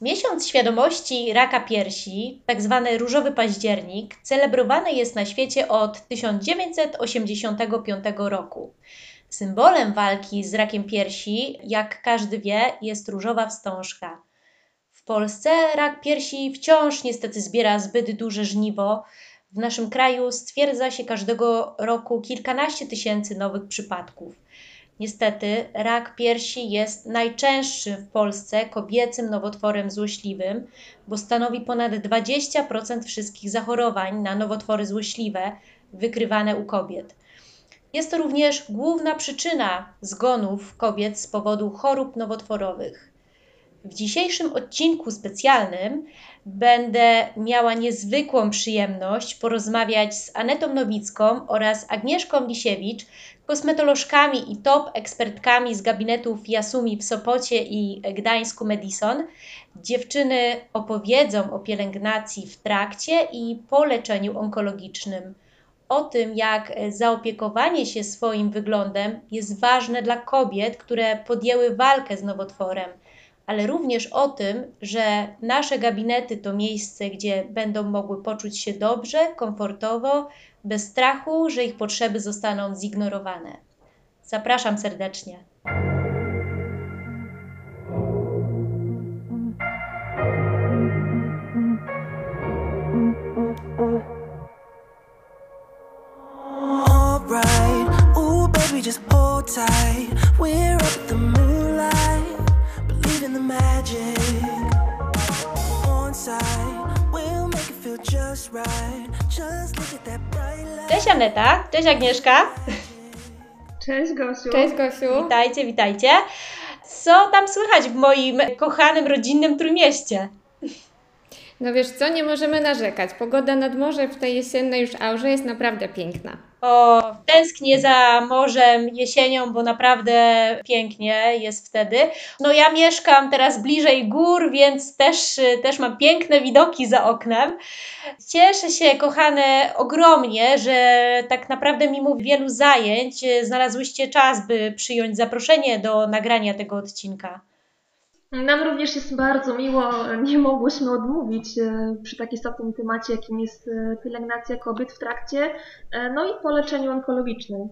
Miesiąc świadomości raka piersi, tak zwany różowy październik, celebrowany jest na świecie od 1985 roku. Symbolem walki z rakiem piersi, jak każdy wie, jest różowa wstążka. W Polsce rak piersi wciąż niestety zbiera zbyt duże żniwo. W naszym kraju stwierdza się każdego roku kilkanaście tysięcy nowych przypadków. Niestety, rak piersi jest najczęstszym w Polsce kobiecym nowotworem złośliwym, bo stanowi ponad 20% wszystkich zachorowań na nowotwory złośliwe wykrywane u kobiet. Jest to również główna przyczyna zgonów kobiet z powodu chorób nowotworowych. W dzisiejszym odcinku specjalnym będę miała niezwykłą przyjemność porozmawiać z Anetą Nowicką oraz Agnieszką Lisiewicz, kosmetolożkami i top ekspertkami z gabinetów Jasumi w Sopocie i Gdańsku Medison. Dziewczyny opowiedzą o pielęgnacji w trakcie i po leczeniu onkologicznym. O tym, jak zaopiekowanie się swoim wyglądem jest ważne dla kobiet, które podjęły walkę z nowotworem ale również o tym, że nasze gabinety to miejsce, gdzie będą mogły poczuć się dobrze, komfortowo, bez strachu, że ich potrzeby zostaną zignorowane. Zapraszam serdecznie. Ooh baby, just hold tight. We're up the moonlight, Cześć Aneta, cześć Agnieszka. Cześć Gosiu. Cześć Gosiu. Witajcie, witajcie. Co tam słychać w moim kochanym rodzinnym Trójmieście? No wiesz co, nie możemy narzekać. Pogoda nad morzem w tej jesiennej już aurze jest naprawdę piękna. O, tęsknię za morzem jesienią, bo naprawdę pięknie jest wtedy. No ja mieszkam teraz bliżej gór, więc też, też mam piękne widoki za oknem. Cieszę się, kochane, ogromnie, że tak naprawdę mimo wielu zajęć znalazłyście czas, by przyjąć zaproszenie do nagrania tego odcinka. Nam również jest bardzo miło, nie mogłyśmy odmówić e, przy tak istotnym temacie, jakim jest e, pielęgnacja kobiet w trakcie, e, no i po leczeniu onkologicznym.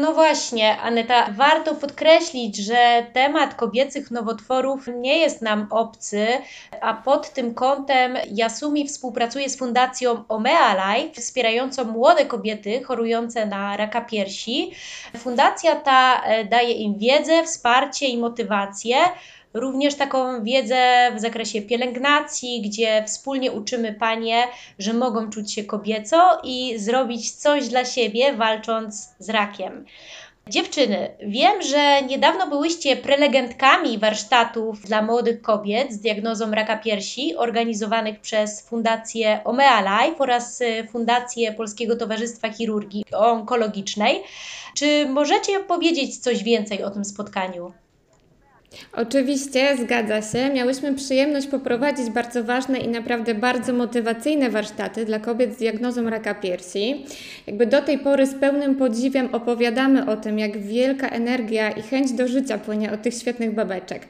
No właśnie, Aneta, warto podkreślić, że temat kobiecych nowotworów nie jest nam obcy, a pod tym kątem Yasumi współpracuje z Fundacją Omea Life, wspierającą młode kobiety chorujące na raka piersi. Fundacja ta daje im wiedzę, wsparcie i motywację również taką wiedzę w zakresie pielęgnacji, gdzie wspólnie uczymy panie, że mogą czuć się kobieco i zrobić coś dla siebie, walcząc z rakiem. Dziewczyny, wiem, że niedawno byłyście prelegentkami warsztatów dla młodych kobiet z diagnozą raka piersi, organizowanych przez Fundację Omea Life oraz Fundację Polskiego Towarzystwa Chirurgii Onkologicznej. Czy możecie powiedzieć coś więcej o tym spotkaniu? Oczywiście, zgadza się. Miałyśmy przyjemność poprowadzić bardzo ważne i naprawdę bardzo motywacyjne warsztaty dla kobiet z diagnozą raka piersi. Jakby do tej pory z pełnym podziwem opowiadamy o tym, jak wielka energia i chęć do życia płynie od tych świetnych babeczek.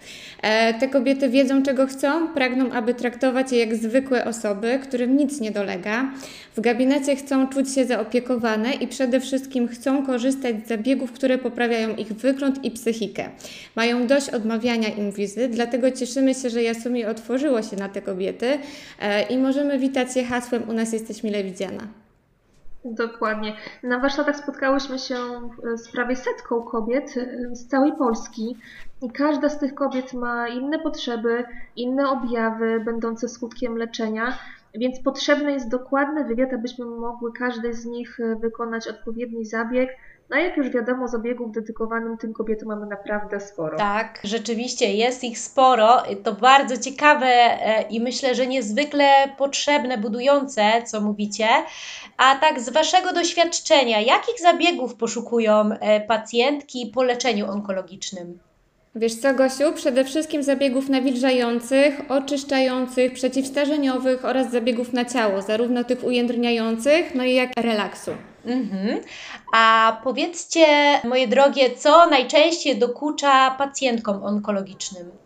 E, te kobiety wiedzą, czego chcą, pragną, aby traktować je jak zwykłe osoby, którym nic nie dolega. W gabinecie chcą czuć się zaopiekowane i przede wszystkim chcą korzystać z zabiegów, które poprawiają ich wygląd i psychikę. Mają dość odmawiania im wizyt, dlatego cieszymy się, że Jasumi otworzyło się na te kobiety e, i możemy witać je hasłem U nas jesteś mile widziana. Dokładnie. Na warsztatach spotkałyśmy się z prawie setką kobiet e, z całej Polski i każda z tych kobiet ma inne potrzeby, inne objawy będące skutkiem leczenia, więc potrzebny jest dokładny wywiad, abyśmy mogły każdej z nich e, wykonać odpowiedni zabieg. No jak już wiadomo, zabiegów dedykowanym tym kobietom mamy naprawdę sporo. Tak, rzeczywiście jest ich sporo. To bardzo ciekawe e, i myślę, że niezwykle potrzebne, budujące, co mówicie. A tak z Waszego doświadczenia, jakich zabiegów poszukują e, pacjentki po leczeniu onkologicznym? Wiesz co, Gosiu? Przede wszystkim zabiegów nawilżających, oczyszczających, przeciwstarzeniowych oraz zabiegów na ciało, zarówno tych ujędrniających, no i jak relaksu. Mhm. A powiedzcie, moje drogie, co najczęściej dokucza pacjentkom onkologicznym?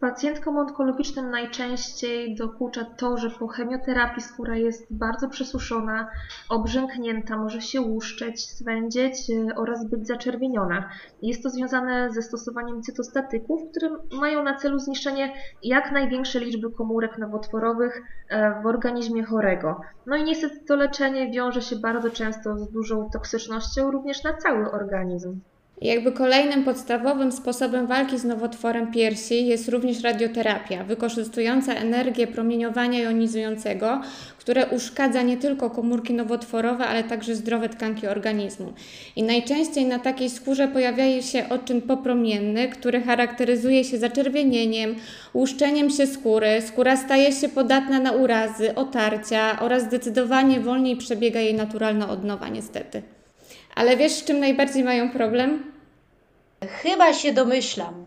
Pacjentkom onkologicznym najczęściej dokucza to, że po chemioterapii skóra jest bardzo przesuszona, obrzęknięta, może się łuszczeć, swędzieć e, oraz być zaczerwieniona. Jest to związane ze stosowaniem cytostatyków, które mają na celu zniszczenie jak największej liczby komórek nowotworowych e, w organizmie chorego. No i niestety to leczenie wiąże się bardzo często z dużą toksycznością również na cały organizm. Jakby kolejnym podstawowym sposobem walki z nowotworem piersi jest również radioterapia, wykorzystująca energię promieniowania jonizującego, które uszkadza nie tylko komórki nowotworowe, ale także zdrowe tkanki organizmu. I najczęściej na takiej skórze pojawia się odczyn popromienny, który charakteryzuje się zaczerwienieniem, łuszczeniem się skóry, skóra staje się podatna na urazy, otarcia oraz zdecydowanie wolniej przebiega jej naturalna odnowa niestety. Ale wiesz, z czym najbardziej mają problem? Chyba się domyślam.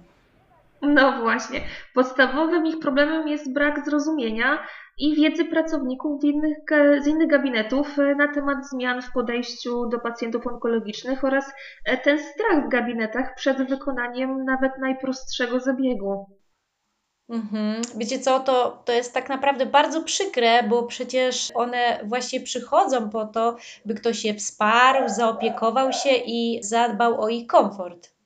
No właśnie. Podstawowym ich problemem jest brak zrozumienia i wiedzy pracowników innych, z innych gabinetów e, na temat zmian w podejściu do pacjentów onkologicznych oraz e, ten strach w gabinetach przed wykonaniem nawet najprostszego zabiegu. Mhm. Wiecie co, to, to jest tak naprawdę bardzo przykre, bo przecież one właśnie przychodzą po to, by ktoś je wsparł, zaopiekował się i zadbał o ich komfort.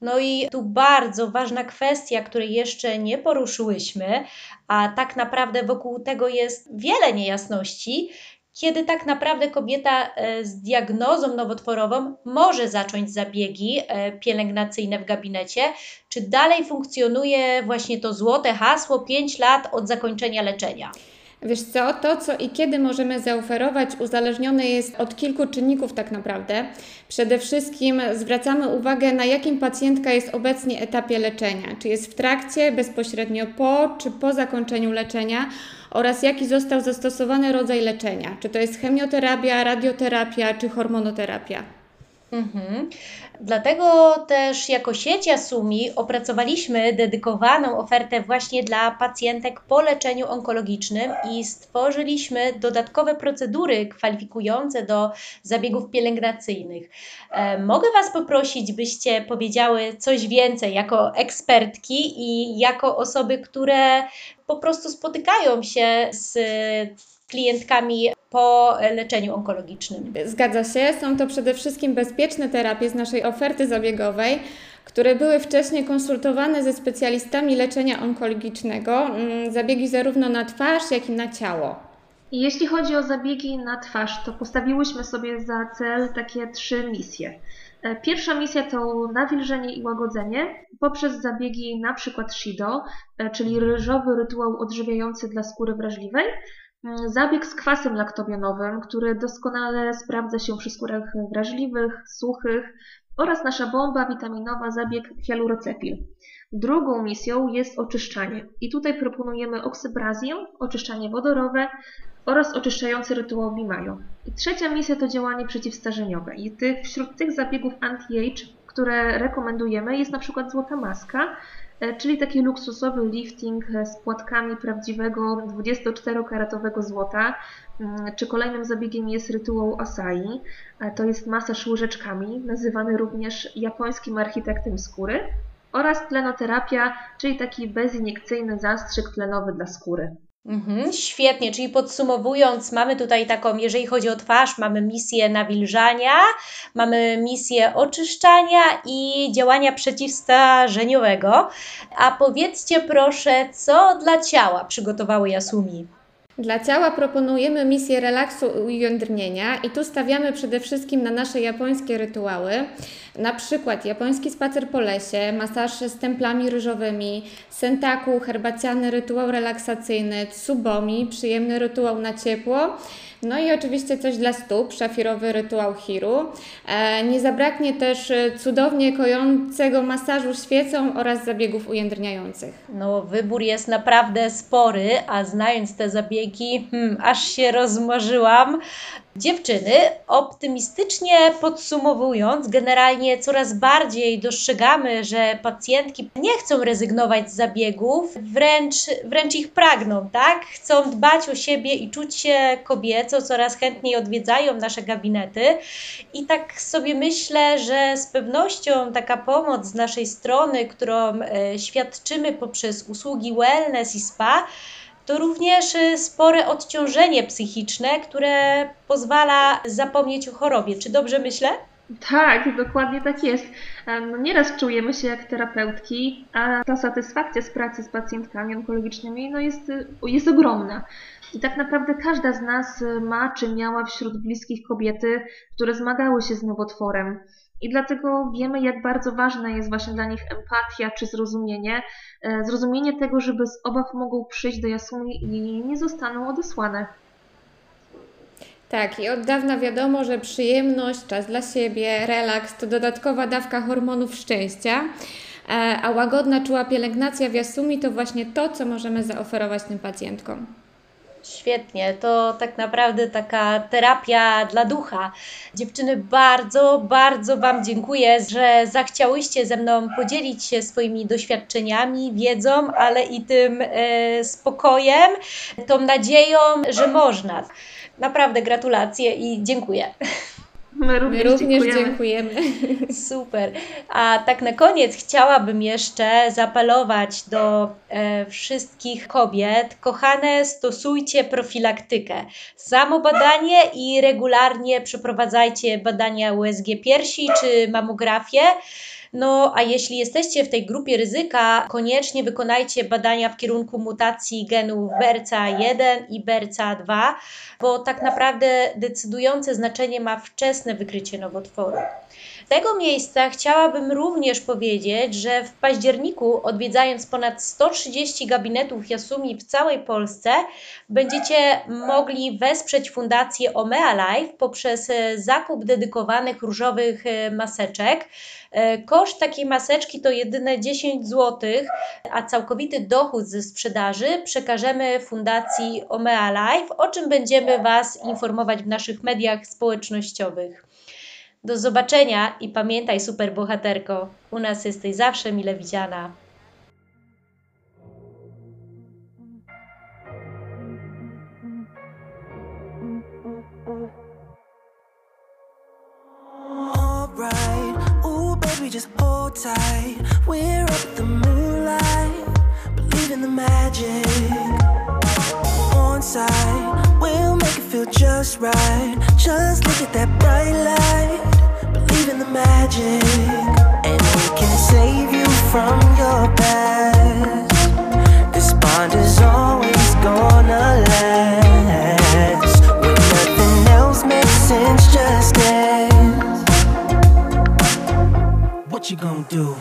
No i tu bardzo ważna kwestia, której jeszcze nie poruszyłyśmy, a tak naprawdę wokół tego jest wiele niejasności, kiedy tak naprawdę kobieta e, z diagnozą nowotworową może zacząć zabiegi e, pielęgnacyjne w gabinecie, czy dalej funkcjonuje właśnie to złote hasło 5 lat od zakończenia leczenia? Wiesz co, to co i kiedy możemy zaoferować uzależnione jest od kilku czynników tak naprawdę. Przede wszystkim zwracamy uwagę na jakim pacjentka jest obecnie etapie leczenia, czy jest w trakcie, bezpośrednio po, czy po zakończeniu leczenia oraz jaki został zastosowany rodzaj leczenia, czy to jest chemioterapia, radioterapia, czy hormonoterapia. Mhm. Dlatego też jako sieć Asumi opracowaliśmy dedykowaną ofertę właśnie dla pacjentek po leczeniu onkologicznym i stworzyliśmy dodatkowe procedury kwalifikujące do zabiegów pielęgnacyjnych. E, mogę Was poprosić, byście powiedziały coś więcej jako ekspertki i jako osoby, które po prostu spotykają się z klientkami po leczeniu onkologicznym. Zgadza się, są to przede wszystkim bezpieczne terapie z naszej oferty zabiegowej, które były wcześniej konsultowane ze specjalistami leczenia onkologicznego, mm, zabiegi zarówno na twarz, jak i na ciało. Jeśli chodzi o zabiegi na twarz, to postawiłyśmy sobie za cel takie trzy misje. E, pierwsza misja to nawilżenie i łagodzenie poprzez zabiegi na przykład Shido, e, czyli ryżowy rytuał odżywiający dla skóry wrażliwej, zabieg z kwasem laktobionowym, który doskonale sprawdza się przy skórach wrażliwych, suchych oraz nasza bomba witaminowa, zabieg hialurocepil. Drugą misją jest oczyszczanie i tutaj proponujemy oksybrazję, oczyszczanie wodorowe oraz oczyszczający rytuał Bimayo. I trzecia misja to działanie przeciwstarzeniowe i tych, wśród tych zabiegów anti-age, które rekomendujemy jest na przykład złota maska, czyli taki luksusowy lifting e, z płatkami prawdziwego 24-karatowego złota. Mm, czy kolejnym zabiegiem jest rytuał Asai, e, to jest masaż łyżeczkami, nazywany również japońskim architektem skóry, oraz tlenoterapia, czyli taki beziniekcyjny zastrzyk tlenowy dla skóry. Mhm, świetnie, czyli podsumowując, mamy tutaj taką, jeżeli chodzi o twarz, mamy misję nawilżania, mamy misję oczyszczania i działania przeciwstarzeniowego. A powiedzcie proszę, co dla ciała przygotowały Yasumi? Dla ciała proponujemy misję relaksu i ujędrnienia i tu stawiamy przede wszystkim na nasze japońskie rytuały, na przykład japoński spacer po lesie, masaż z templami ryżowymi, sentaku, herbaciany rytuał relaksacyjny, tsubomi, przyjemny rytuał na ciepło, no i oczywiście coś dla stóp, szafirowy rytuał Hiru. E, nie zabraknie też cudownie kojącego masażu świecą oraz zabiegów ujędrniających. No, wybór jest naprawdę spory, a znając te zabiegi, hmm, aż się rozmarzyłam. Dziewczyny, optymistycznie podsumowując, generalnie coraz bardziej dostrzegamy, że pacjentki nie chcą rezygnować z zabiegów, wręcz, wręcz ich pragną, tak? Chcą dbać o siebie i czuć się kobieco, coraz chętniej odwiedzają nasze gabinety. I tak sobie myślę, że z pewnością taka pomoc z naszej strony, którą e, świadczymy poprzez usługi wellness i spa, to również y, spore odciążenie psychiczne, które pozwala zapomnieć o chorobie. Czy dobrze myślę? Tak, dokładnie tak jest. No, nieraz czujemy się jak terapeutki, a ta satysfakcja z pracy z pacjentkami onkologicznymi no jest, y, jest ogromna. I tak naprawdę każda z nas y, ma czy miała wśród bliskich kobiety, które zmagały się z nowotworem. I dlatego wiemy, jak bardzo ważna jest właśnie dla nich empatia czy zrozumienie. E, zrozumienie tego, że bez obaw mogą przyjść do Jasuni i nie zostaną odesłane. Tak, i od dawna wiadomo, że przyjemność, czas dla siebie, relaks to dodatkowa dawka hormonów szczęścia, e, a łagodna, czuła pielęgnacja w Jasumi to właśnie to, co możemy zaoferować tym pacjentkom. Świetnie, to tak naprawdę taka terapia dla ducha. Dziewczyny, bardzo, bardzo Wam dziękuję, że zachciałyście ze mną podzielić się swoimi doświadczeniami, wiedzą, ale i tym e, spokojem, tą nadzieją, że można. Naprawdę gratulacje i dziękuję. My również, My również dziękujemy. dziękujemy. Super. A tak na koniec chciałabym jeszcze zaapelować do e, wszystkich kobiet. Kochane, stosujcie profilaktykę. Samo badanie i regularnie przeprowadzajcie badania USG piersi czy mamografię. No a jeśli jesteście w tej grupie ryzyka, koniecznie wykonajcie badania w kierunku mutacji genów BRCA1 i BRCA2, bo tak naprawdę decydujące znaczenie ma wczesne wykrycie nowotworu. Tego miejsca chciałabym również powiedzieć, że w październiku odwiedzając ponad 130 gabinetów Jasumi w całej Polsce, będziecie mogli wesprzeć Fundację Omea Life poprzez zakup dedykowanych różowych maseczek. E, koszt takiej maseczki to jedyne 10 zł, a całkowity dochód ze sprzedaży przekażemy Fundacji Omea Life, o czym będziemy Was informować w naszych mediach społecznościowych. Do zobaczenia i pamiętaj, super bohaterko, u nas jesteś zawsze mile widziana. just hold tight. We're up the moonlight, believe in the magic. On we'll make it feel just right. Just look at that bright light, you from your past This bond is always gonna last When nothing else makes sense just guess What you gon' do?